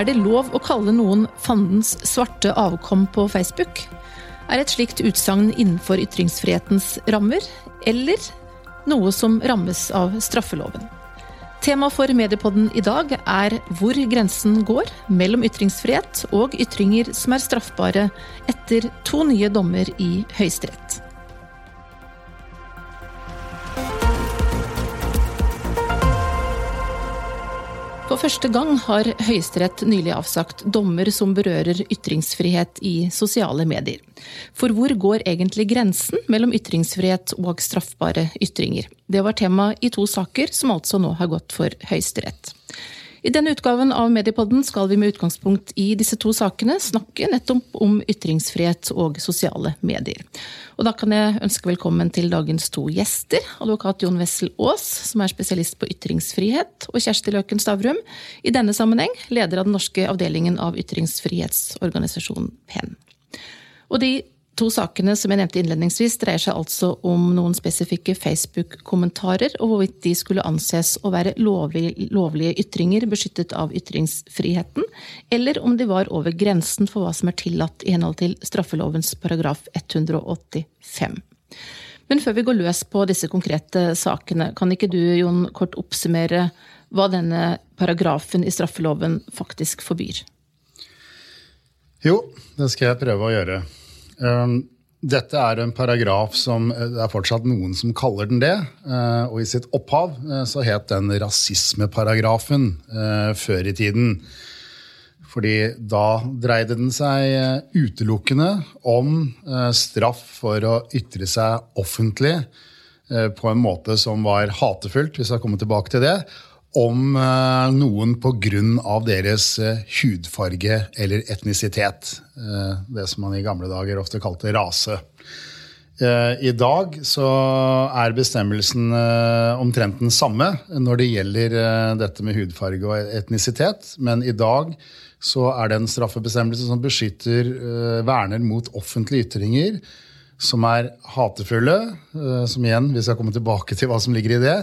Er det lov å kalle noen fandens svarte avkom på Facebook? Er et slikt utsagn innenfor ytringsfrihetens rammer, eller noe som rammes av straffeloven? Tema for Mediepodden i dag er hvor grensen går mellom ytringsfrihet og ytringer som er straffbare etter to nye dommer i Høyesterett. Første gang har Høyesterett nylig avsagt dommer som berører ytringsfrihet i sosiale medier. For hvor går egentlig grensen mellom ytringsfrihet og straffbare ytringer? Det var tema i to saker som altså nå har gått for Høyesterett. I denne utgaven av Mediepodden skal vi med utgangspunkt i disse to sakene snakke nettopp om ytringsfrihet og sosiale medier. Og da kan jeg ønske velkommen til dagens to gjester. Advokat Jon Wessel Aas, som er spesialist på ytringsfrihet, og Kjersti Løken Stavrum, i denne sammenheng leder av den norske avdelingen av ytringsfrihetsorganisasjonen PEN. Og de to sakene som jeg nevnte innledningsvis, dreier seg altså om noen spesifikke Facebook-kommentarer, og hvorvidt de skulle anses å være lovlige, lovlige, ytringer beskyttet av ytringsfriheten, eller om de var over grensen for hva som er tillatt i henhold til straffelovens paragraf 185. Men før vi går løs på disse konkrete sakene, kan ikke du, Jon, kort oppsummere hva denne paragrafen i straffeloven faktisk forbyr? Jo, det skal jeg prøve å gjøre. Ehm, dette er en paragraf som eh, det er fortsatt noen som kaller den det. Eh, og i sitt opphav eh, så het den rasismeparagrafen før i tiden. Fordi da dreide den seg utelukkende om straff for å ytre seg offentlig på en måte som var hatefullt, hvis jeg kommer tilbake til det, om eh, noen pga. deres eh, hudfarge eller etnisitet. Eh, det som man i gamle dager ofte kalte rase. I dag så er bestemmelsen omtrent den samme når det gjelder dette med hudfarge og etnisitet. Men i dag så er det en straffebestemmelse som beskytter, verner mot offentlige ytringer som er hatefulle. Som igjen, vi skal komme tilbake til hva som ligger i det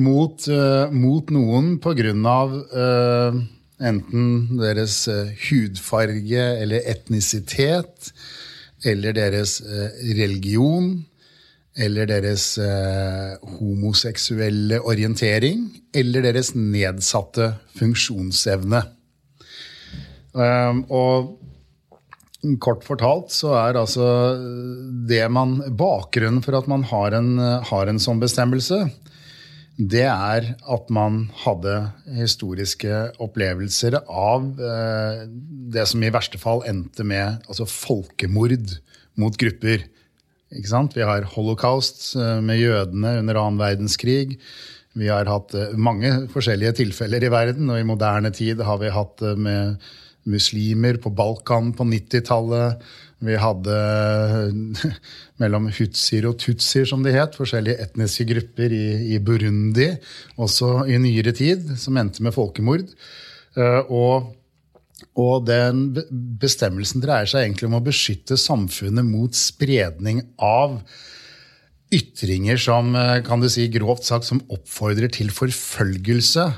mot, uh, mot noen pga. Uh, enten deres uh, hudfarge eller etnisitet, eller deres uh, religion, eller deres homoseksuelle orientering, eller deres nedsatte funksjonsevne. og Kort fortalt så er altså det man Bakgrunnen for at man har en, har en sånn bestemmelse, det er at man hadde historiske opplevelser av eh, det som i verste fall endte med altså folkemord mot grupper. Vi har holocaust eh, med jødene under annen verdenskrig. Vi har hatt eh, mange forskjellige tilfeller i verden, og i moderne tid har vi hatt det med muslimer på Balkan på 90-tallet. Vi hadde mellom hutsier og tutsier, som det het, forskjellige etniske grupper i, i, Burundi, også i nyere tid, som endte med folkemord. Eh, og, og den bestemmelsen dreier seg egentlig om å beskytte samfunnet mot spredning av ytringer som eh, kan du si, grovt sagt, som oppfordrer til forfølgelse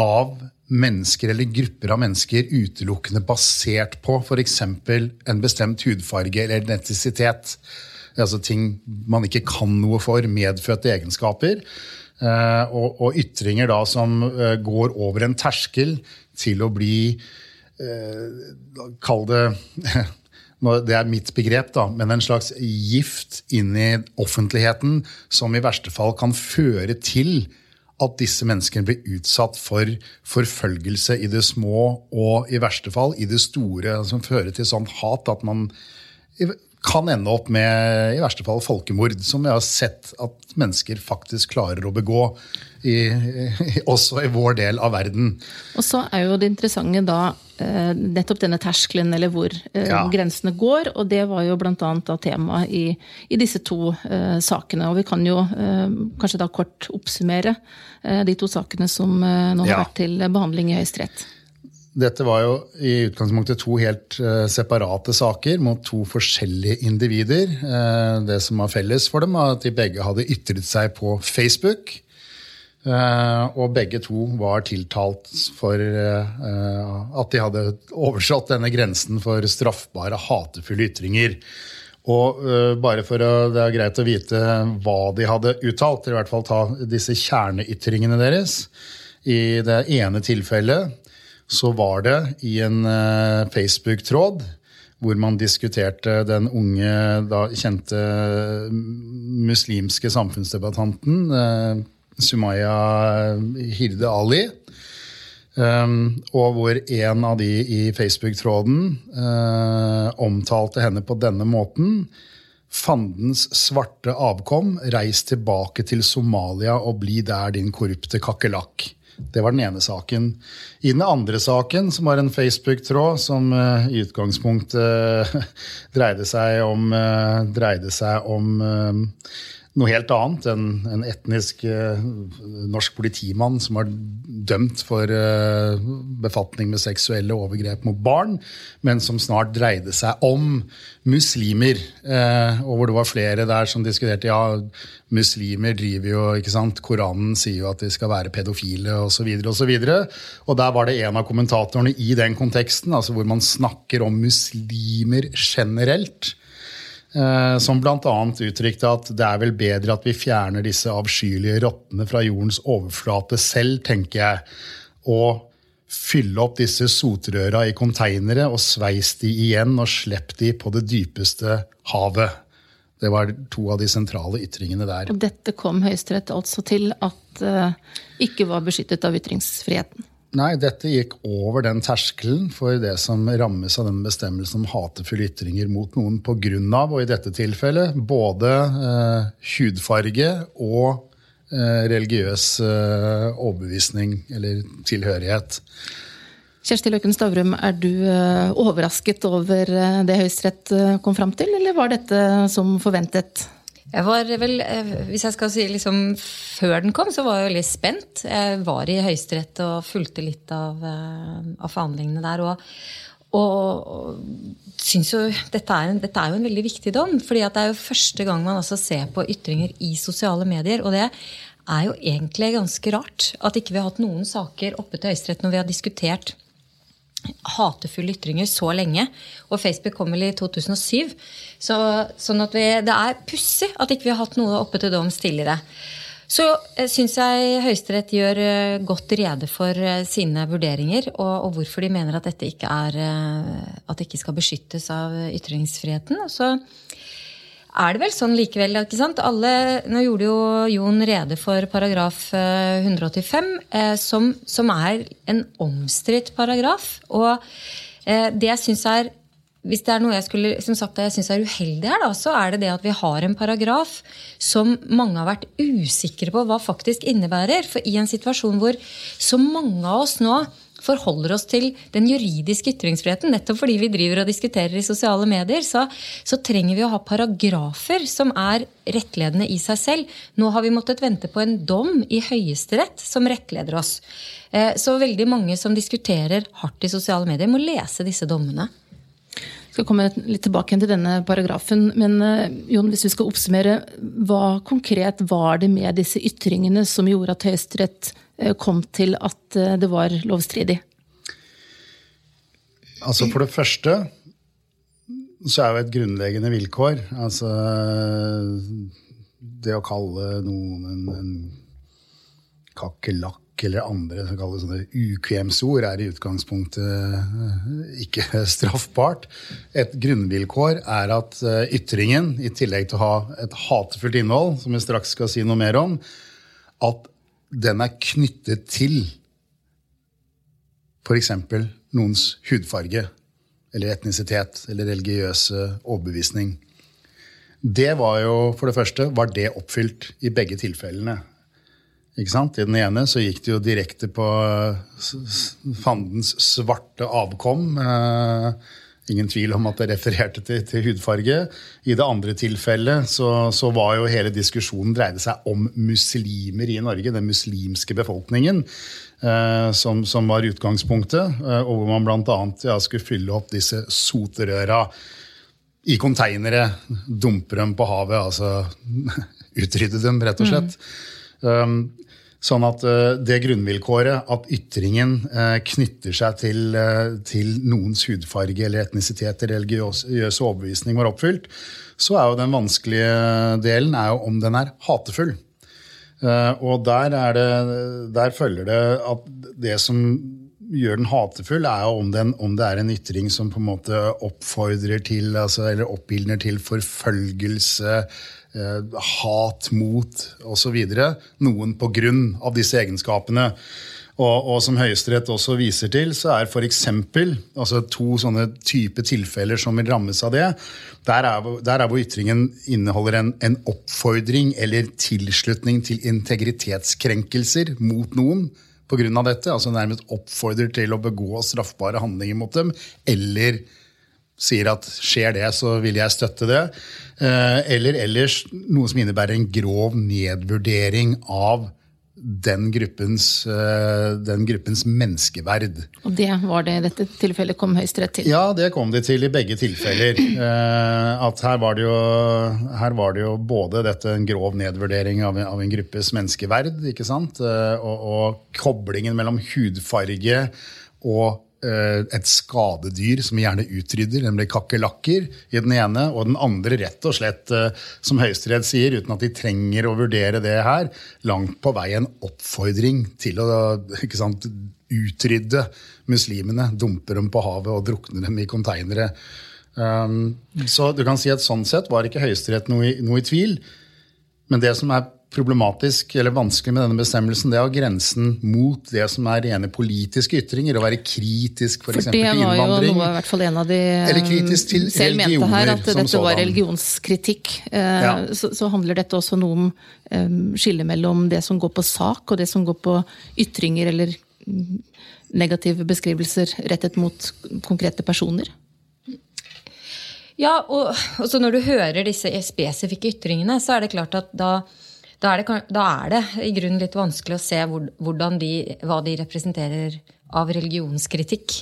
av mennesker eller grupper av mennesker utelukkende basert på f.eks. en bestemt hudfarge eller identitet. Altså ting man ikke kan noe for, medfødte egenskaper. Eh, og, og, ytringer da som eh, går over en terskel til å bli eh, Kall det det er mitt begrep, da, men en slags gift inn i offentligheten som i verste fall kan føre til at disse menneskene blir utsatt for forfølgelse i det små og i verste fall i det store, som fører til sånn hat at man kan ende opp med i verste fall folkemord, som vi har sett at mennesker faktisk klarer å begå. I, også i vår del av verden. Og så er jo det interessante da eh, nettopp denne terskelen, eller hvor eh, ja. grensene går. Og det var jo bl.a. tema i, i, disse to eh, sakene. Og vi kan jo eh, kanskje da kort oppsummere de to sakene som nå har ja. vært til behandling i Høyesterett. Dette var jo i utgangspunktet to helt uh, separate saker mot to forskjellige individer. Uh, det som var felles for dem, var at de begge hadde ytret seg på Facebook. Uh, og begge to var tiltalt for at de hadde oversatt denne grensen for straffbare hatefulle ytringer. Og bare for å, Det er greit å vite hva de hadde uttalt, eller i hvert fall ta disse kjerneytringene deres. I det ene tilfellet så var det i en Facebook-tråd hvor man diskuterte den unge, da kjente muslimske samfunnsdebattanten Sumaya Hirde Ali. Um, og hvor en av de i Facebook-tråden uh, omtalte henne på denne måten. Fandens svarte avkom, reis tilbake til Somalia og bli der, din korrupte kakerlakk. Det var den ene saken. I den andre saken, som var en Facebook-tråd som uh, i utgangspunktet uh, dreide seg om, uh, dreide seg om noe helt annet. En, en etnisk norsk politimann som var dømt for uh, befatning med seksuelle overgrep mot barn, men som snart dreide seg om muslimer. Uh, og hvor det var flere der som diskuterte ja, muslimer driver jo ikke sant, Koranen sier jo at de skal være pedofile osv. Og, så videre, og, så og der var det en av kommentatorene i den konteksten, altså hvor man snakker om muslimer generelt Eh, som bl.a. uttrykte at det er vel bedre at vi fjerner disse avskyelige rottene fra jordens overflate selv, tenker jeg. Og fylle opp disse sotrøra i konteinere og sveis de igjen og slipp de på det dypeste havet. Det var to av de sentrale ytringene der. Og dette kom Høyesterett altså til at uh, ikke var beskyttet av ytringsfriheten? Nei, dette gikk over den terskelen for det som rammes av den bestemmelsen om hatefulle ytringer mot noen pga., og i dette tilfellet, både eh, hudfarge og eh, religiøs eh, overbevisning eller tilhørighet. Kjersti Løkken Stavrum, er du eh, overrasket over eh, det Høyesterett eh, kom fram til, eller var dette som forventet? Jeg var vel, eh, Hvis jeg skal si liksom før den kom, så var jeg veldig spent. Jeg var i Høyesterett og fulgte litt av, eh, av forhandlingene der. Og, og, og syns jo dette er, en, dette er, jo en veldig viktig dom. fordi det er jo første gang man altså ser på ytringer i sosiale medier. Og det er jo egentlig ganske rart at ikke vi har hatt noen saker oppe til Høyesterett når vi har diskutert hatefulle ytringer så lenge. Og Facebook kom vel i 2007. Så, sånn at vi, det er pussig at ikke vi har hatt noe oppe til doms tidligere. Så eh, syns jeg Høyesterett gjør eh, godt rede for eh, sine vurderinger, og, og, hvorfor de mener at dette ikke, er, at det ikke skal beskyttes av ytringsfriheten. Og så er det vel sånn likevel. ikke sant? Alle, nå gjorde jo Jon rede for paragraf 185, eh, eh, som, som, er en omstridt paragraf. Og eh, det jeg syns er hvis det er noe jeg skulle, som sagt, jeg synes er uheldig her, da, så er det det at vi har en paragraf som mange har vært usikre på hva faktisk innebærer. For i en situasjon hvor så mange av oss nå forholder oss til den juridiske ytringsfriheten, nettopp fordi vi driver og diskuterer i sosiale medier, så, så, trenger vi å ha paragrafer som er rettledende i seg selv. Nå har vi måttet vente på en dom i Høyesterett som rettleder oss. Eh, så veldig mange som diskuterer hardt i sosiale medier, må lese disse dommene. Jeg skal komme litt tilbake til denne paragrafen. Men eh, Jon, hvis vi skal oppsummere, hva konkret var det med disse ytringene som gjorde at Høyesterett kom til at eh, det var lovstridig? Altså For det første så er jo et grunnleggende vilkår altså Det å kalle noen en, en kakerlakk eller andre som kalles sånne ukvemsord, er i utgangspunktet eh, ikke straffbart. Et grunnvilkår er at ytringen, i tillegg til å ha et hatefullt innhold, som vi straks skal si noe mer om, at den er knyttet til f.eks. noens hudfarge eller etnisitet eller religiøse overbevisning. Det var jo, for det første, var det oppfylt i begge tilfellene. I den ene så gikk det jo direkte på fandens svarte avkom. Eh, ingen tvil om at det refererte til, til hudfarge. I det andre tilfellet så, så, var jo hele diskusjonen dreide seg om muslimer i Norge. Den muslimske befolkningen. Eh, som, som, var utgangspunktet. Eh, og hvor man bl.a. Ja, skulle fylle opp disse soterøra i konteinere. Dumpe dem på havet. Altså utrydde dem, rett og slett. Mm. Um, Sånn at uh, det grunnvilkåret at ytringen uh, knytter seg til, uh, til, noens hudfarge eller etnisitet eller religiøs overbevisning var oppfylt, så er jo den vanskelige delen om den er hatefull. og der, det, der, følger det at det som gjør den hatefull, er jo om, den, om, det er en ytring som på en måte oppfordrer til, altså, eller oppildner til forfølgelse, eh, hat mot osv. Noen på grunn av disse egenskapene. Og, og som Høyesterett også viser til, så er f.eks. Altså to sånne type tilfeller som vil rammes av det. Der er, der er hvor ytringen inneholder en, en oppfordring eller tilslutning til integritetskrenkelser mot noen pga. dette. altså Nærmest oppfordrer til å begå straffbare handlinger mot dem. Eller sier at skjer det, så vil jeg støtte det. Eh, eller ellers noe som innebærer en grov nedvurdering av den gruppens, eh, den gruppens, menneskeverd. Og det var det i dette tilfellet kom Høyesterett til? Ja, det kom de til i begge tilfeller. Eh, at her var det jo, her var det jo både dette en grov nedvurdering av en, av en gruppes menneskeverd, og, og koblingen mellom hudfarge og et skadedyr som gjerne utrydder, nemlig kakerlakker, i den ene. Og den andre rett og slett, eh, som Høyesterett sier, uten at de trenger å vurdere det her, langt på vei en oppfordring til å sant, utrydde muslimene. Dumpe dem på havet og drukne dem i konteinere. Um, så du kan si at sånn sett var ikke Høyesterett noe, noe i tvil. Men det som er problematisk eller vanskelig med denne bestemmelsen, det er grensen mot det som er rene politiske ytringer. Å være kritisk f.eks. til innvandring. For det var jo noe, i hvert fall en av de selv mente her, at dette var religionskritikk. Eh, ja. Så, så, handler dette også noe om um, skillet mellom det som går på sak, og det som går på ytringer eller negative beskrivelser rettet mot konkrete personer. Ja, og, og når du hører disse spesifikke ytringene, så er det klart at da da er, det, da er det, i grunnen litt vanskelig å se de, hva de representerer av religionskritikk.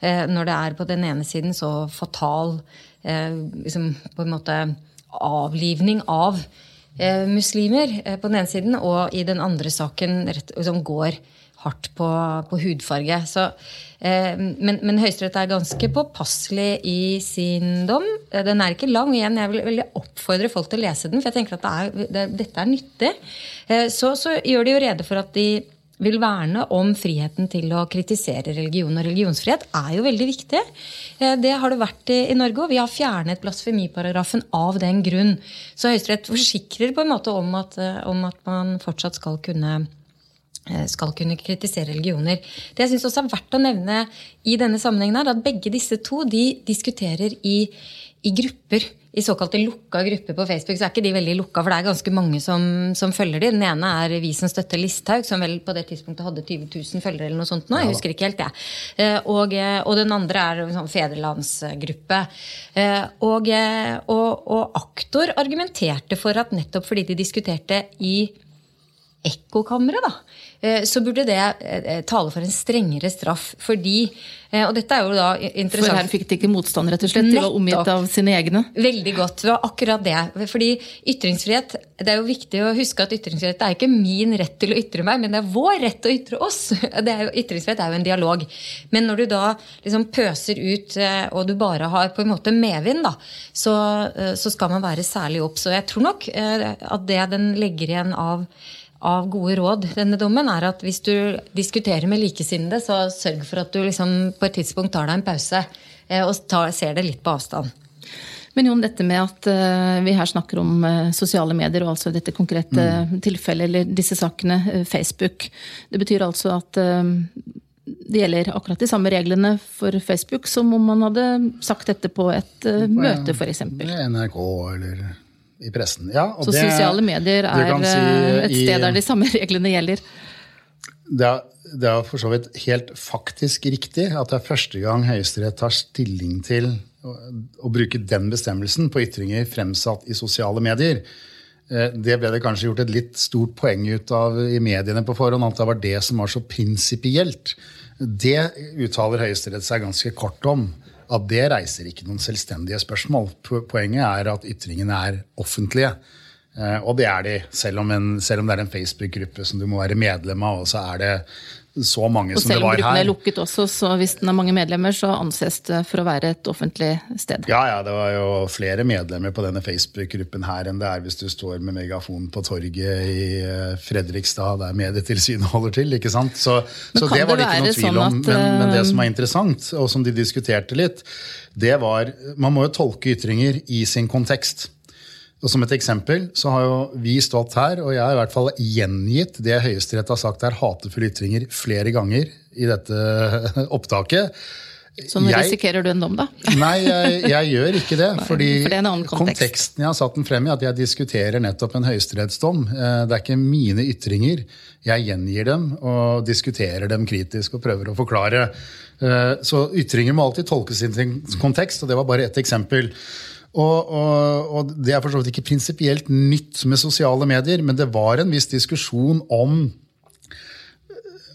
Eh, når det er på den ene siden så fatal eh, liksom, på en måte avlivning av eh, muslimer på den ene siden, og i den andre saken rett, liksom, går hardt på, på hudfarge. Så, eh, men, men Høyesterett er ganske påpasselig i sin dom. Eh, den er ikke lang. igjen, Jeg vil veldig oppfordre folk til å lese den, for jeg tenker at det er, det, dette er nyttig. Eh, så, så, gjør de jo rede for at de vil verne om friheten til å kritisere religion. Og religionsfrihet er jo veldig viktig. Eh, det har det vært i, i Norge, og vi har fjernet blasfemiparagrafen av den grunn. Så Høyesterett forsikrer på en måte om at, eh, om at man fortsatt skal kunne skal kunne kritisere religioner. Det jeg synes også er verdt å nevne i denne sammenhengen er at begge disse to de diskuterer i, i grupper. I såkalte lukka grupper på Facebook så er ikke de veldig lukka, for det er ganske mange som, som følger de. Den ene er Vi som støtter Listhaug, som vel på det tidspunktet hadde 20 000 følgere. eller noe sånt nå, Jeg husker ikke helt det. Eh, og, eh, og den andre er en sånn fedrelandsgruppe. Og, og, og aktor argumenterte for at nettopp fordi de diskuterte i ekkokammeret, da, Eh, så burde det eh, tale for en strengere straff. Fordi eh, Og dette er jo da interessant. For her fikk de ikke motstand, rett og slett? De var omgitt av sine egne? Veldig godt. Det var akkurat det. Fordi ytringsfrihet Det er jo viktig å huske at ytringsfrihet er ikke min rett til å ytre meg, men det er vår rett til å ytre oss. Det er jo, ytringsfrihet er jo en dialog. Men når du da liksom pøser ut, og du bare har på en måte medvind, da, så, så skal man være særlig obs. Og jeg tror nok at det den legger igjen av av gode råd, denne dommen, er at hvis du diskuterer med likesinnede, så sørg for at du liksom på et tidspunkt tar deg en pause eh, og tar, ser det litt på avstand. Men Jon, dette med at uh, vi her snakker om uh, sosiale medier, og altså dette konkrete mm. tilfellet, eller disse sakene, Facebook. Det betyr altså at det gjelder akkurat de samme reglene for Facebook som om man hadde sagt dette på et møte, f.eks. NRK eller i pressen. Ja, så det, sosiale medier er si, eh, et sted der de samme reglene gjelder? Det er, det er for så vidt helt faktisk riktig at det er første gang Høyesterett tar stilling til å, å bruke den bestemmelsen på ytringer fremsatt i sosiale medier. Eh, det ble det kanskje gjort et litt stort poeng ut av i mediene på forhånd, at det var det som var så prinsipielt. Det uttaler Høyesterett seg ganske kort om at det reiser ikke noen selvstendige spørsmål. Poenget er at ytringene er offentlige. Eh, og det er de, selv om, en, selv om det er en Facebook-gruppe som du må være medlem av. og så er det så mange og som det selv om var gruppen er lukket også, så hvis den har mange medlemmer, så anses det for å være et offentlig sted. Ja, ja, det var jo flere medlemmer på denne Facebook-gruppen her enn det er hvis du står med megafon på torget i eh, Fredrikstad, der Medietilsynet holder til. ikke sant? Så, så det var det ikke noe tvil sånn om. at, Men, men det som eh, er interessant, og som de diskuterte litt, det var Man må jo tolke ytringer i sin kontekst. Og Som et eksempel så har jo vi stått her, og jeg har i hvert fall gjengitt det Høyesterett har sagt er hatefulle ytringer flere ganger i dette opptaket. Så nå Jeg- risikerer du en dom, da. Nei, jeg, jeg gjør ikke det. fordi for det kontekst. konteksten jeg har satt den frem i, at jeg diskuterer nettopp en høyesterettsdom. Eh, Det er ikke mine ytringer. Jeg gjengir dem og diskuterer dem kritisk og prøver å forklare. Eh, Så ytringer må alltid tolkes i sin kontekst, og det var bare ett eksempel. Og, og, og Det er for så vidt ikke prinsipielt nytt med sosiale medier, men det var en viss diskusjon om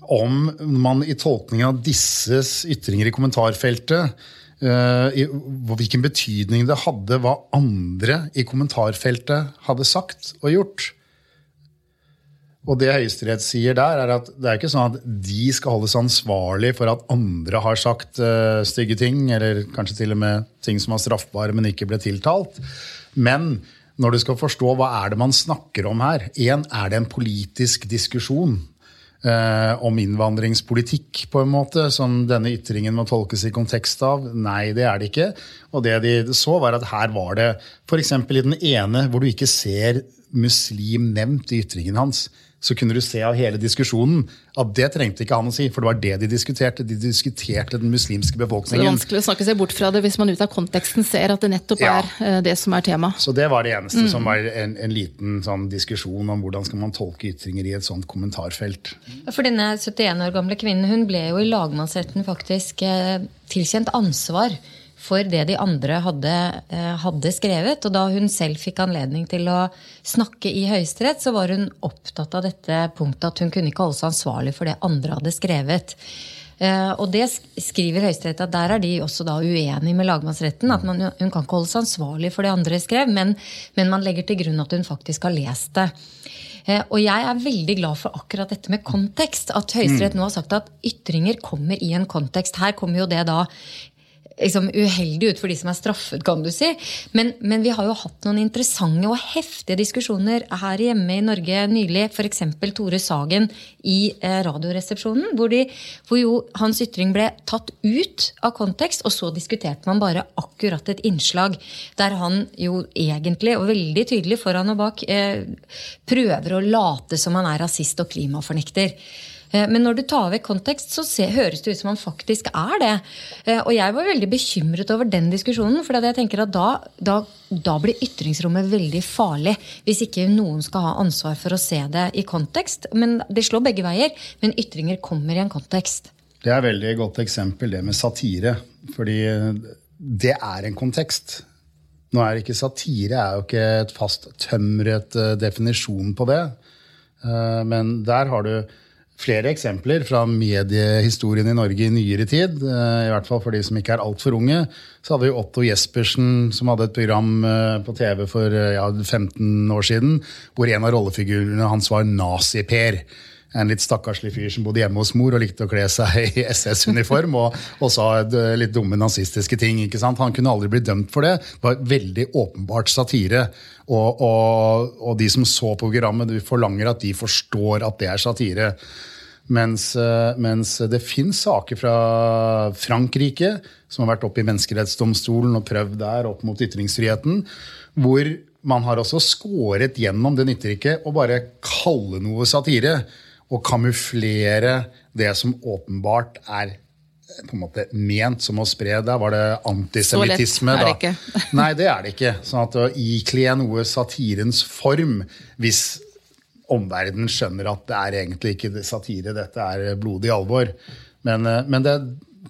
om man i tolkningen av disses ytringer i kommentarfeltet uh, i, Hvilken betydning det hadde hva andre i kommentarfeltet hadde sagt og gjort. Og det Høyesterett sier der, er at det er ikke sånn at de skal holdes ansvarlig for at andre har sagt uh, stygge ting, eller kanskje til og med ting som var straffbare, men ikke ble tiltalt. Men når du skal forstå hva er det man snakker om her Én, er det en politisk diskusjon uh, om innvandringspolitikk, på en måte, som denne ytringen må tolkes i kontekst av? Nei, det er det ikke. Og det de så, var at her var det f.eks. i den ene hvor du ikke ser muslim nevnt i ytringen hans, så kunne du se av hele diskusjonen at det trengte ikke han å si, for det var det de diskuterte. De diskuterte den muslimske Så det er vanskelig å snakke seg bort fra det hvis man ut av konteksten ser at det nettopp Ja. er eh, det som er tema. Så det var det eneste som var en, en liten sånn diskusjon om hvordan skal man tolke ytringer i et sånt kommentarfelt. For denne 71 år gamle kvinnen hun ble jo i lagmannsretten faktisk eh, tilkjent ansvar for det de andre hadde, eh, hadde skrevet. Og da hun selv fikk anledning til å snakke i Høyesterett, så var hun opptatt av dette punktet at hun kunne ikke holde seg ansvarlig for det andre hadde skrevet. Eh, og det skriver Høyesterett at der er de også da uenige med lagmannsretten. At man, hun kan ikke holde seg ansvarlig for det andre skrev, men, men man legger til grunn at hun faktisk har lest det. Eh, Og jeg er veldig glad for akkurat dette med kontekst. At Høyesterett nå har sagt at ytringer kommer i en kontekst. Her kommer jo det da liksom uheldig ut for de som er straffet, kan du si. Men, men vi har jo hatt noen interessante og heftige diskusjoner her hjemme i Norge nylig. F.eks. Tore Sagen i eh, Radioresepsjonen, hvor, de, hvor jo hans ytring ble tatt ut av kontekst, og så diskuterte man bare akkurat et innslag der han jo egentlig, og veldig tydelig foran og bak, eh, prøver å late som han er rasist og klimafornekter. Eh, Men når du tar vekk kontekst, så ser, høres det ut som han faktisk er det. Eh, Og jeg var veldig bekymret over den diskusjonen. For jeg tenker at da, da, da blir ytringsrommet veldig farlig. Hvis ikke noen skal ha ansvar for å se det i kontekst. Men Det slår begge veier. Men ytringer kommer i en kontekst. Det er et veldig godt eksempel, det med satire. Fordi det er en kontekst. Nå er ikke Satire er jo ikke et fast tømret eh, definisjon på det. Eh, Men der har du flere eksempler fra mediehistorien i Norge i nyere tid. eh, I hvert fall for de som ikke er altfor unge. Så hadde vi Otto Jespersen som hadde et program eh, på TV for eh, ja, 15 år siden, hvor en av rollefigurene hans var Nazi-Per. En litt stakkarslig fyr som bodde hjemme hos mor og likte å kle seg i SS-uniform og, og sa eh, litt dumme nazistiske ting. ikke sant? Han kunne aldri bli dømt for det. Det var veldig åpenbart satire. Og, og, og de som så på programmet, forlanger at de forstår at det er satire. Mens, eh, mens det fins saker fra Frankrike som har vært oppe i menneskerettsdomstolen og prøvd der opp mot ytringsfriheten, hvor man har også skåret gjennom det nytter ikke å bare kalle noe satire og kamuflere det som åpenbart er på en måte ment som å spre. Der var det antisemittisme. Så lett er det ikke. Nei, det er det ikke. Sånn at å ikle noe satirens form, hvis omverdenen skjønner at det er egentlig ikke satire, dette er blodig alvor. Men, eh, men det,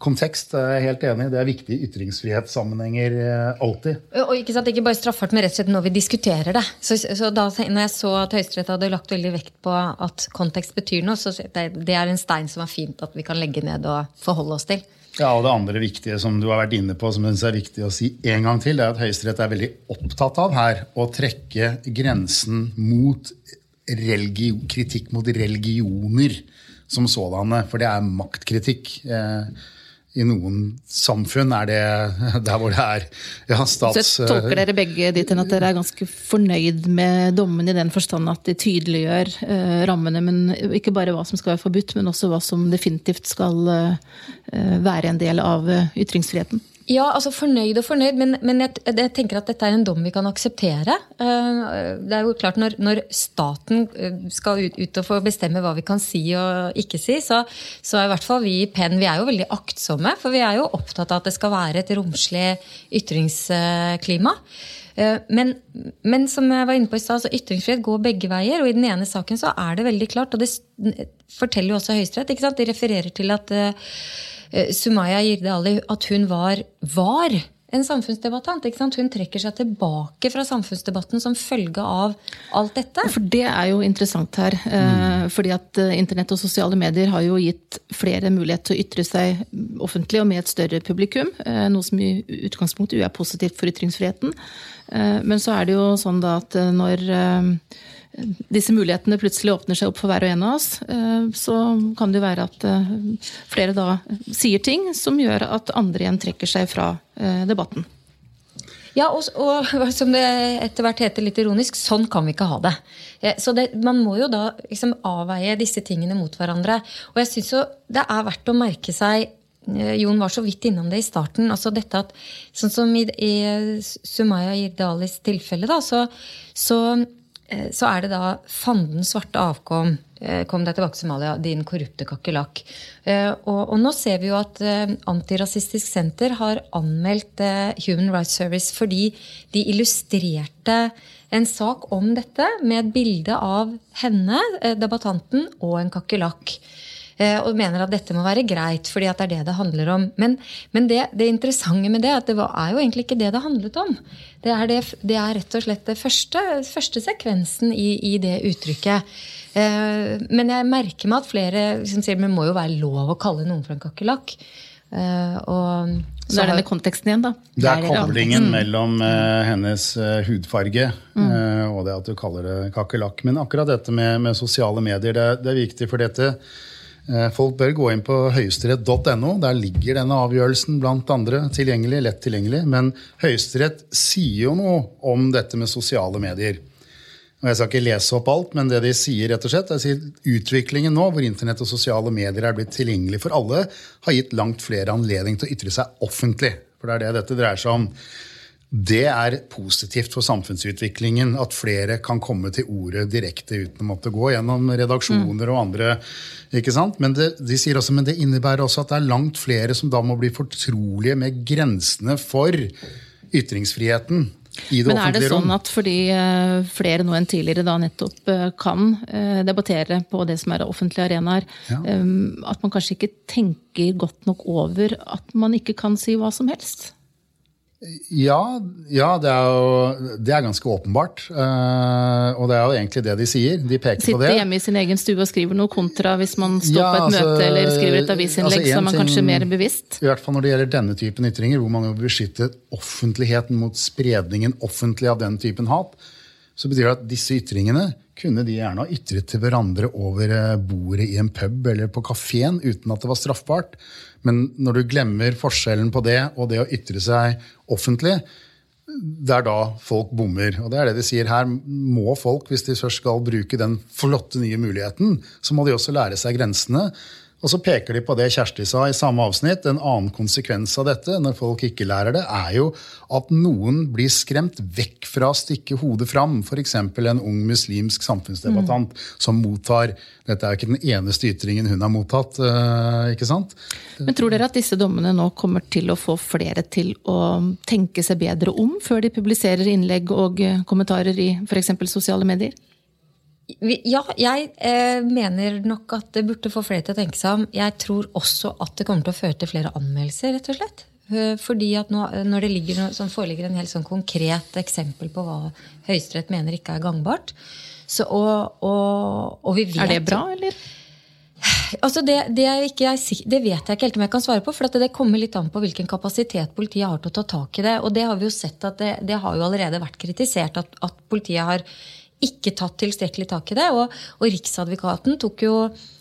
kontekst er jeg helt enig i. Det er viktig i ytringsfrihetssammenhenger eh, alltid. Og ikke sant, ikke bare straffbart, men rett og slett når vi diskuterer det. Så, så da når jeg så at Høyesterett hadde lagt veldig vekt på at kontekst betyr noe, så det, det er en stein som er fint at vi kan legge ned og forholde oss til. Ja, og Det andre viktige som du har vært inne på, som jeg synes er viktig å si en gang til, det er at Høyesterett er veldig opptatt av her å trekke grensen mot kritikk mot religioner som sådanne. For det er maktkritikk. Eh, i noen samfunn er det der hvor det er ja, stats... Så tolker dere begge dit hen at dere er ganske fornøyd med dommen i den forstand at de tydeliggjør eh, rammene, men ikke bare hva som skal være forbudt, men også hva som definitivt skal eh, være en del av eh, ytringsfriheten? Ja, altså fornøyd og fornøyd, men, men jeg, jeg, tenker at dette er en dom vi kan akseptere. Eh, det er jo klart Når, når staten eh, skal ut, ut, og få bestemme hva vi kan si og ikke si, så, så er i hvert fall vi i PEN vi er jo veldig aktsomme. For vi er jo opptatt av at det skal være et romslig ytringsklima. Eh, men, men, som jeg var inne på i stad, ytringsfrihet går begge veier. Og i den ene saken så er det veldig klart, og det forteller jo også Høyesterett. De refererer til at Sumaya Jirde Ali at hun var, var en samfunnsdebattant. Hun trekker seg tilbake fra samfunnsdebatten som følge av alt dette. For Det er jo interessant her. Mm. Fordi at eh, Internett og sosiale medier har jo gitt flere mulighet til å ytre seg offentlig og med et større publikum. Noe som i utgangspunktet er positivt for ytringsfriheten. Men så er det jo sånn da at når disse mulighetene plutselig åpner seg opp for hver og en av oss, eh, så kan det jo være at eh, flere da sier ting som gjør at andre igjen trekker seg fra eh, debatten. Ja, og, og, som det etter hvert heter litt ironisk, sånn kan vi ikke ha det. Så det, man må jo da liksom avveie disse tingene mot hverandre. Og jeg syns jo det er verdt å merke seg Jon var så vidt innom det i starten. altså dette at, Sånn som i, i Sumaya Jirdalis tilfelle, da, så, så så er det da fanden svarte avkom. Eh, kom deg tilbake til Somalia, din korrupte kakerlakk. Eh, og, og, nå ser vi jo at Antirasistisk Senter har anmeldt Human Rights Service fordi de illustrerte en sak om dette med et bilde av henne, debattanten, og en kakerlakk. Eh, og mener at dette må være greit, fordi at det er det det handler om. Men, men det, det, interessante med det at det var, er jo egentlig ikke det det handlet om. Det er, det, det er rett og slett det første, første sekvensen i, i, det uttrykket. Eh, men jeg merker meg at flere liksom sier det må jo være lov å kalle noen for en kakerlakk. Eh, og så er denne konteksten igjen, da. Det er koblingen mm. mellom uh, hennes uh, hudfarge mm. uh, og det at du kaller det kakerlakk. Men akkurat dette med, med sosiale medier, det, det, er viktig. For dette folk bør gå inn på høyesterett.no. Der ligger denne avgjørelsen blant andre tilgjengelig, lett tilgjengelig. Men Høyesterett sier jo noe om dette med sosiale medier. Og Jeg skal ikke lese opp alt, men det de sier, rett og slett, er at utviklingen nå, hvor Internett og sosiale medier er blitt tilgjengelig for alle, har gitt langt flere anledning til å ytre seg offentlig. For det er det dette dreier seg om. Det er positivt for samfunnsutviklingen at flere kan komme til ordet direkte uten å måtte gå gjennom redaksjoner og andre. ikke sant? Men det, de sier også, men det innebærer også at det er langt flere som da må bli fortrolige med grensene for ytringsfriheten. I det Men er det sånn at fordi eh, flere nå enn tidligere da nettopp eh, kan eh, debattere på det som er offentlige arenaer, ja. at man kanskje ikke tenker godt nok over at man ikke kan si hva som helst? Ja, ja det, er jo, det er ganske åpenbart. Uh, og det er jo egentlig det de sier. De peker Sitter på det. Sitter hjemme i sin egen stue og skriver noe kontra hvis man står ja, på et altså, møte eller skriver et avisinnlegg, altså, så er man kanskje ting, mer bevisst? I hvert fall når det gjelder denne typen ytringer, hvor man jo beskytter offentligheten mot spredningen offentlig av den typen hat, så betyr det at disse ytringene kunne de gjerne ha ytret til hverandre over eh, bordet i en pub eller på kafeen uten at det var straffbart. Men når du glemmer forskjellen på det og det å ytre seg offentlig, det er da folk bommer. Og det er det de sier her. Må folk, hvis de først skal bruke den flotte nye muligheten, så må de også lære seg grensene. Og så peker de på det Kjersti sa i samme avsnitt. En annen konsekvens av dette når folk ikke lærer det, er jo at noen blir skremt vekk fra å stikke hodet fram. F.eks. en ung muslimsk samfunnsdebattant mm. som mottar Dette er jo ikke den eneste ytringen hun har mottatt. Eh, ikke sant? Men tror dere at disse dommene nå kommer til å få flere til å tenke seg bedre om før de publiserer innlegg og kommentarer i f.eks. sosiale medier? Ja, jeg eh, mener nok at det burde få flere til å tenke seg om. Jeg tror også at det kommer til å føre til flere anmeldelser, rett og slett. Eh, fordi at nå, når det ligger, sånn, foreligger en helt sånn konkret eksempel på hva Høyesterett mener ikke er gangbart så, og, og, og vi vet, Er det bra, eller? Altså det, det, ikke, det, vet jeg ikke helt om jeg kan svare på. For det kommer litt an på hvilken kapasitet politiet har til å ta tak i det. Og det har vi jo sett at det, det har jo allerede vært kritisert at, at, politiet har ikke tatt tilstrekkelig tak i det. Og, og Riksadvokaten tok jo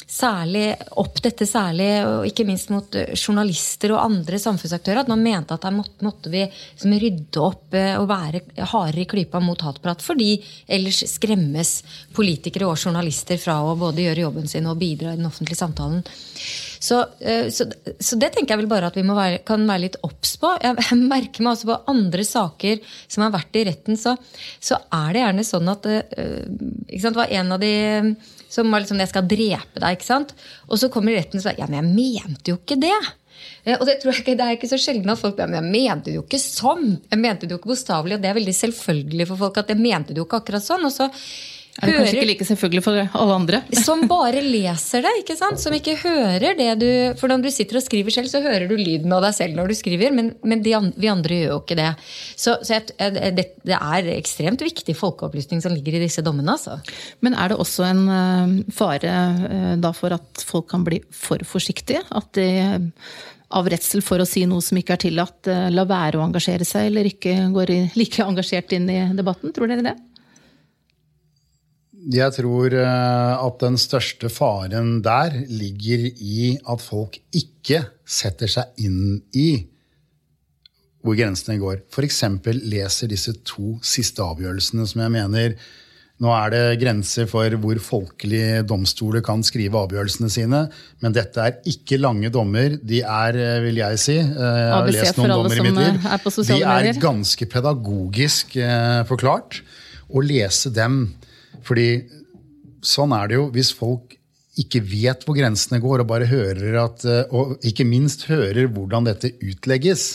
særlig opp dette særlig, og ikke minst mot eh, journalister og andre samfunnsaktører. At man mente at her måtte, måtte vi liksom rydde opp eh, og være hardere i klypa mot hatprat. Fordi ellers skremmes politikere og journalister fra å både gjøre jobben sin og bidra i den offentlige samtalen. Så, eh, så, så det tenker jeg vel bare at vi være, kan være litt obs på. Jeg merker meg også på andre saker som har vært i retten, så, så er det gjerne sånn at sant, det var en av de som var liksom 'jeg skal drepe deg'. ikke sant? Og så kommer retten og sier 'ja, men jeg mente jo ikke det'. Eh, og det, tror jeg ikke, det er ikke så sjelden at folk men 'jeg mente det jo ikke sånn'. Jeg mente det jo ikke bokstavelig, og det er veldig selvfølgelig for folk at jeg mente det jo ikke akkurat sånn. og så er det kanskje ikke like selvfølgelig for alle andre? Som bare leser det, ikke sant? Som ikke hører det du For når du sitter og skriver selv, så hører du lyden av deg selv når du skriver, men, men de, vi andre gjør jo ikke det. Så, så jeg, det, det, er ekstremt viktig folkeopplysning som ligger i disse dommene. Altså. Men er det også en uh, fare uh, da for at folk kan bli for forsiktige? At de av redsel for å si noe som ikke er tillatt, la være å engasjere seg, eller ikke går like engasjert inn i debatten? Tror dere det? Jeg tror eh, at den største faren der ligger i at folk ikke setter seg inn i hvor grensene går. F.eks. leser disse to siste avgjørelsene som jeg mener nå er det grenser for hvor folkelige domstoler kan skrive avgjørelsene sine. Men dette er ikke lange dommer. De er, eh, vil jeg si eh, Jeg har lest noen dommer i mitt liv. De er ganske pedagogisk forklart. Å lese dem fordi sånn er det jo hvis folk ikke vet hvor grensene går, og bare hører at, eh, og ikke minst hører hvordan dette utlegges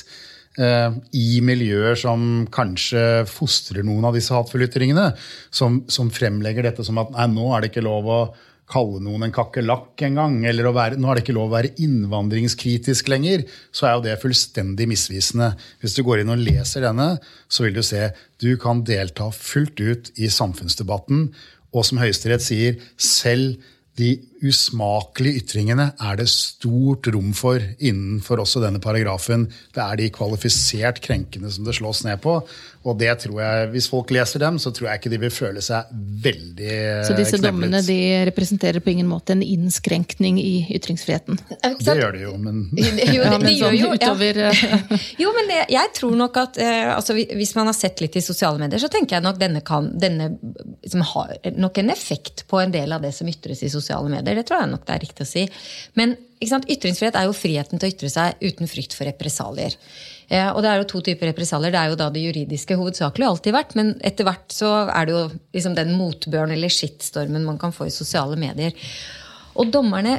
eh, i miljøer som kanskje fostrer noen av disse hatefulle ytringene, som, som, fremlegger dette som at nei, nå er det ikke lov å kalle noen en kakerlakk engang, eller å være, nå er det ikke lov å være innvandringskritisk lenger, så er jo det fullstendig misvisende. Hvis du går inn og leser denne, så vil du se du kan delta fullt ut i samfunnsdebatten og som Høyesterett sier, selv de usmakelige ytringene er det stort rom for innenfor også denne paragrafen. Det er de kvalifisert krenkende som det slås ned på. Og det tror jeg, hvis folk leser dem, så tror jeg ikke de vil føle seg veldig Så disse kneblet. dommene de representerer på ingen måte en innskrenkning i ytringsfriheten? Det gjør de jo, men Jo, det, ja, men sånn jo, utover ja. Jo, men det, jeg tror nok at eh, altså, Hvis man har sett litt i sosiale medier, så tenker jeg nok denne, kan, denne som har nok en effekt på en del av det som ytres i sosiale medier. Det tror jeg nok det er riktig å si. Men Ytringsfrihet er jo friheten til å ytre seg uten frykt for represalier. Eh, og det er jo to typer represalier. Det er jo da det juridiske hovedsakelig alltid vært. Men etter hvert så er det jo liksom den motbøren eller skittstormen man kan få i sosiale medier. Og dommerne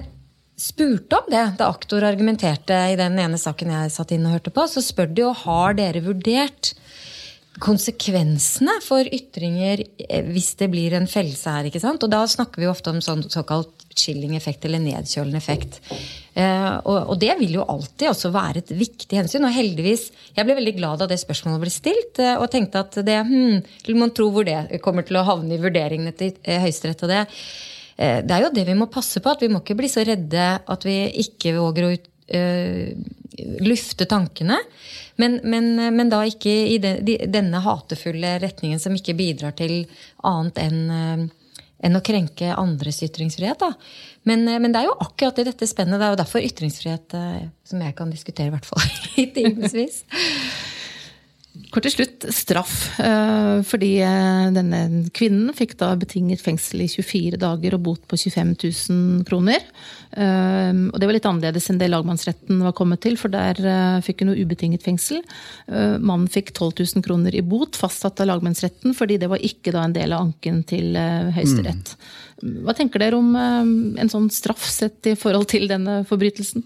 spurte om det da aktor argumenterte i den ene saken jeg satt inn og hørte på. Så spør de jo har dere vurdert konsekvensene for ytringer eh, hvis det blir en fellelse her. ikke sant? Og da snakker vi ofte om sånn såkalt chilling effekt eller nedkjølende effekt. Eh, og, det vil jo alltid også være et viktig hensyn. Og heldigvis, jeg ble veldig glad da det spørsmålet ble stilt, eh, og tenkte at det hmm, Man tro hvor det kommer til å havne i vurderingene til eh, Høyesterett. og det det er jo det vi må passe på. at Vi må ikke bli så redde at vi ikke våger å ut, lufte tankene. Men, men, men, da ikke i de, de, denne hatefulle retningen som ikke bidrar til annet enn enn å krenke andres ytringsfrihet. Men, eh, men, det er jo akkurat i dette spennet. Det er jo derfor ytringsfrihet eh, som jeg kan diskutere, i hvert fall i timevis. Kort til slutt straff. Eh, fordi denne kvinnen fikk da betinget fengsel i 24 dager og bot på 25 000 kroner. Ehm, og det var litt annerledes enn det lagmannsretten var kommet til, for der eh, fikk hun noe ubetinget fengsel. Eh, mannen fikk 12 000 kroner i bot, fastsatt av lagmannsretten, fordi det var ikke da en del av anken til eh, Høyesterett. Mm. Hva tenker dere om en sånn straff sett i forhold til denne forbrytelsen?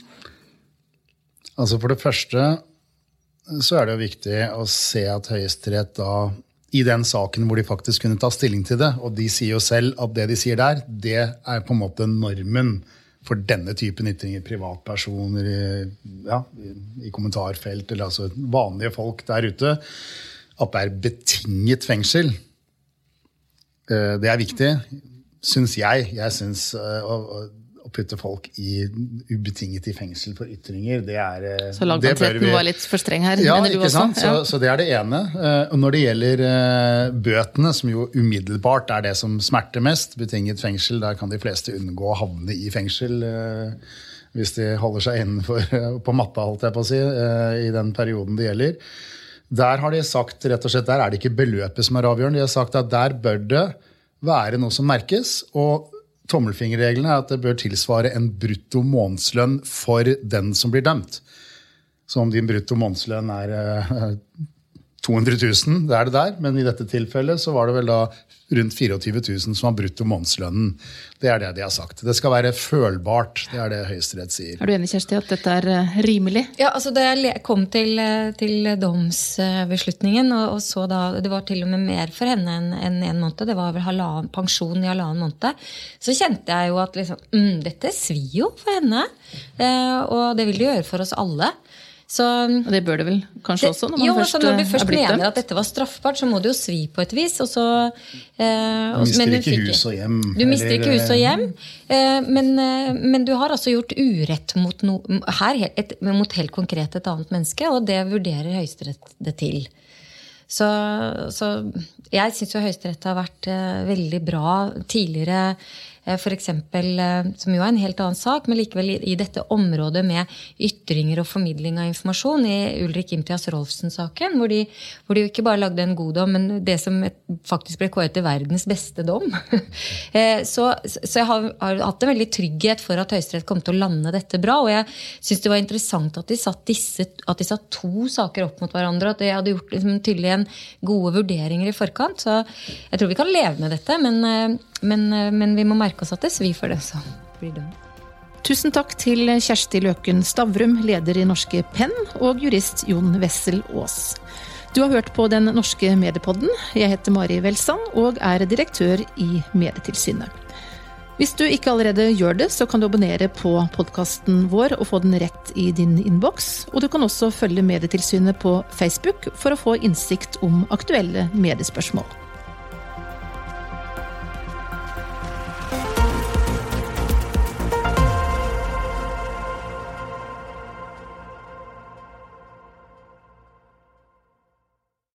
Altså For det første så er det jo viktig å se at Høyesterett da i den saken hvor de faktisk kunne ta stilling til det. Og de sier jo selv at det de sier der, det er på en måte normen for denne typen ytringer. Privatpersoner i, ja, i kommentarfelt, eller altså vanlige folk der ute. At det er betinget fengsel. Eh, det er viktig, syns jeg. Jeg syns eh, putte folk i ubetinget i fengsel for ytringer, det er eh, Så lagmannsretten var litt for streng her? Ja, ikke sant? Så, så det er det ene. Eh, Og når det gjelder eh, bøtene, som jo umiddelbart er det som smerter mest, betinget fengsel, der kan de fleste unngå å havne i fengsel hvis de holder seg innenfor på matta, holdt jeg på å si, i den perioden det gjelder. Der har de sagt rett og slett, der er det ikke beløpet som er avgjørende. De har sagt at der bør det være noe som merkes. og Tommelfingerregelen er at det bør tilsvare en brutto månedslønn for den som blir dømt. Så om din brutto månedslønn er eh, 200 000, det er det der. Men i dette tilfellet så var det vel da rundt 24 000 som var brutto månedslønnen. Det er det de har sagt. Det skal være følbart. Det er det Høyesterett sier. Er du enig, Kjersti, at dette er eh, rimelig? Ja, altså Da jeg kom til, eh, til domsbeslutningen, og, og så da Det var til og med mer for henne enn en, en måned. Det var vel halvannen, pensjon i halvannen måned. Så kjente jeg jo at liksom, mm, dette svir jo for henne. Eh, og det vil det gjøre for oss alle. Så Og det bør det vel kanskje også, når man jo, først, altså, når eh, du først er mener dømt? at dette var straffbart, så må det jo svi på et vis. Og så, eh, Du mister men ikke fikk- hus og hjem. Du mister eller, ikke hus og hjem, eh, men, eh, men du har altså gjort urett mot, no, her, et, mot helt konkret et annet menneske, og det vurderer Høyesterett det til. Så, så jeg syns jo Høyesterett har vært eh, veldig bra tidligere. Eh, for eksempel, eh, som jo er en helt annen sak, men likevel i, dette området med ytringer og formidling av informasjon, i Ulrik Imtias Rolfsen-saken, hvor, hvor de jo ikke bare lagde en god dom, men det som faktisk ble kåret til verdens beste dom. Eh, så, så jeg har, har hatt en veldig trygghet for at Høyesterett kom til å lande dette bra. Og jeg syns det var interessant at de, satt disse, at de satt to saker opp mot hverandre. At de hadde gjort liksom, tydelig en gode vurderinger i forkant. Så jeg tror vi kan leve med dette, men, men, men vi må merke oss at det svir for det som blir dømt. Tusen takk til Kjersti Løken Stavrum, leder i Norske Penn, og jurist Jon Wessel Aas. Du har hørt på Den norske mediepodden. Jeg heter Mari Welsand og er direktør i Medietilsynet. Hvis du ikke allerede gjør det, så kan du abonnere på podkasten vår og få den rett i din innboks. Og du kan også følge Medietilsynet på Facebook for å få innsikt om aktuelle mediespørsmål.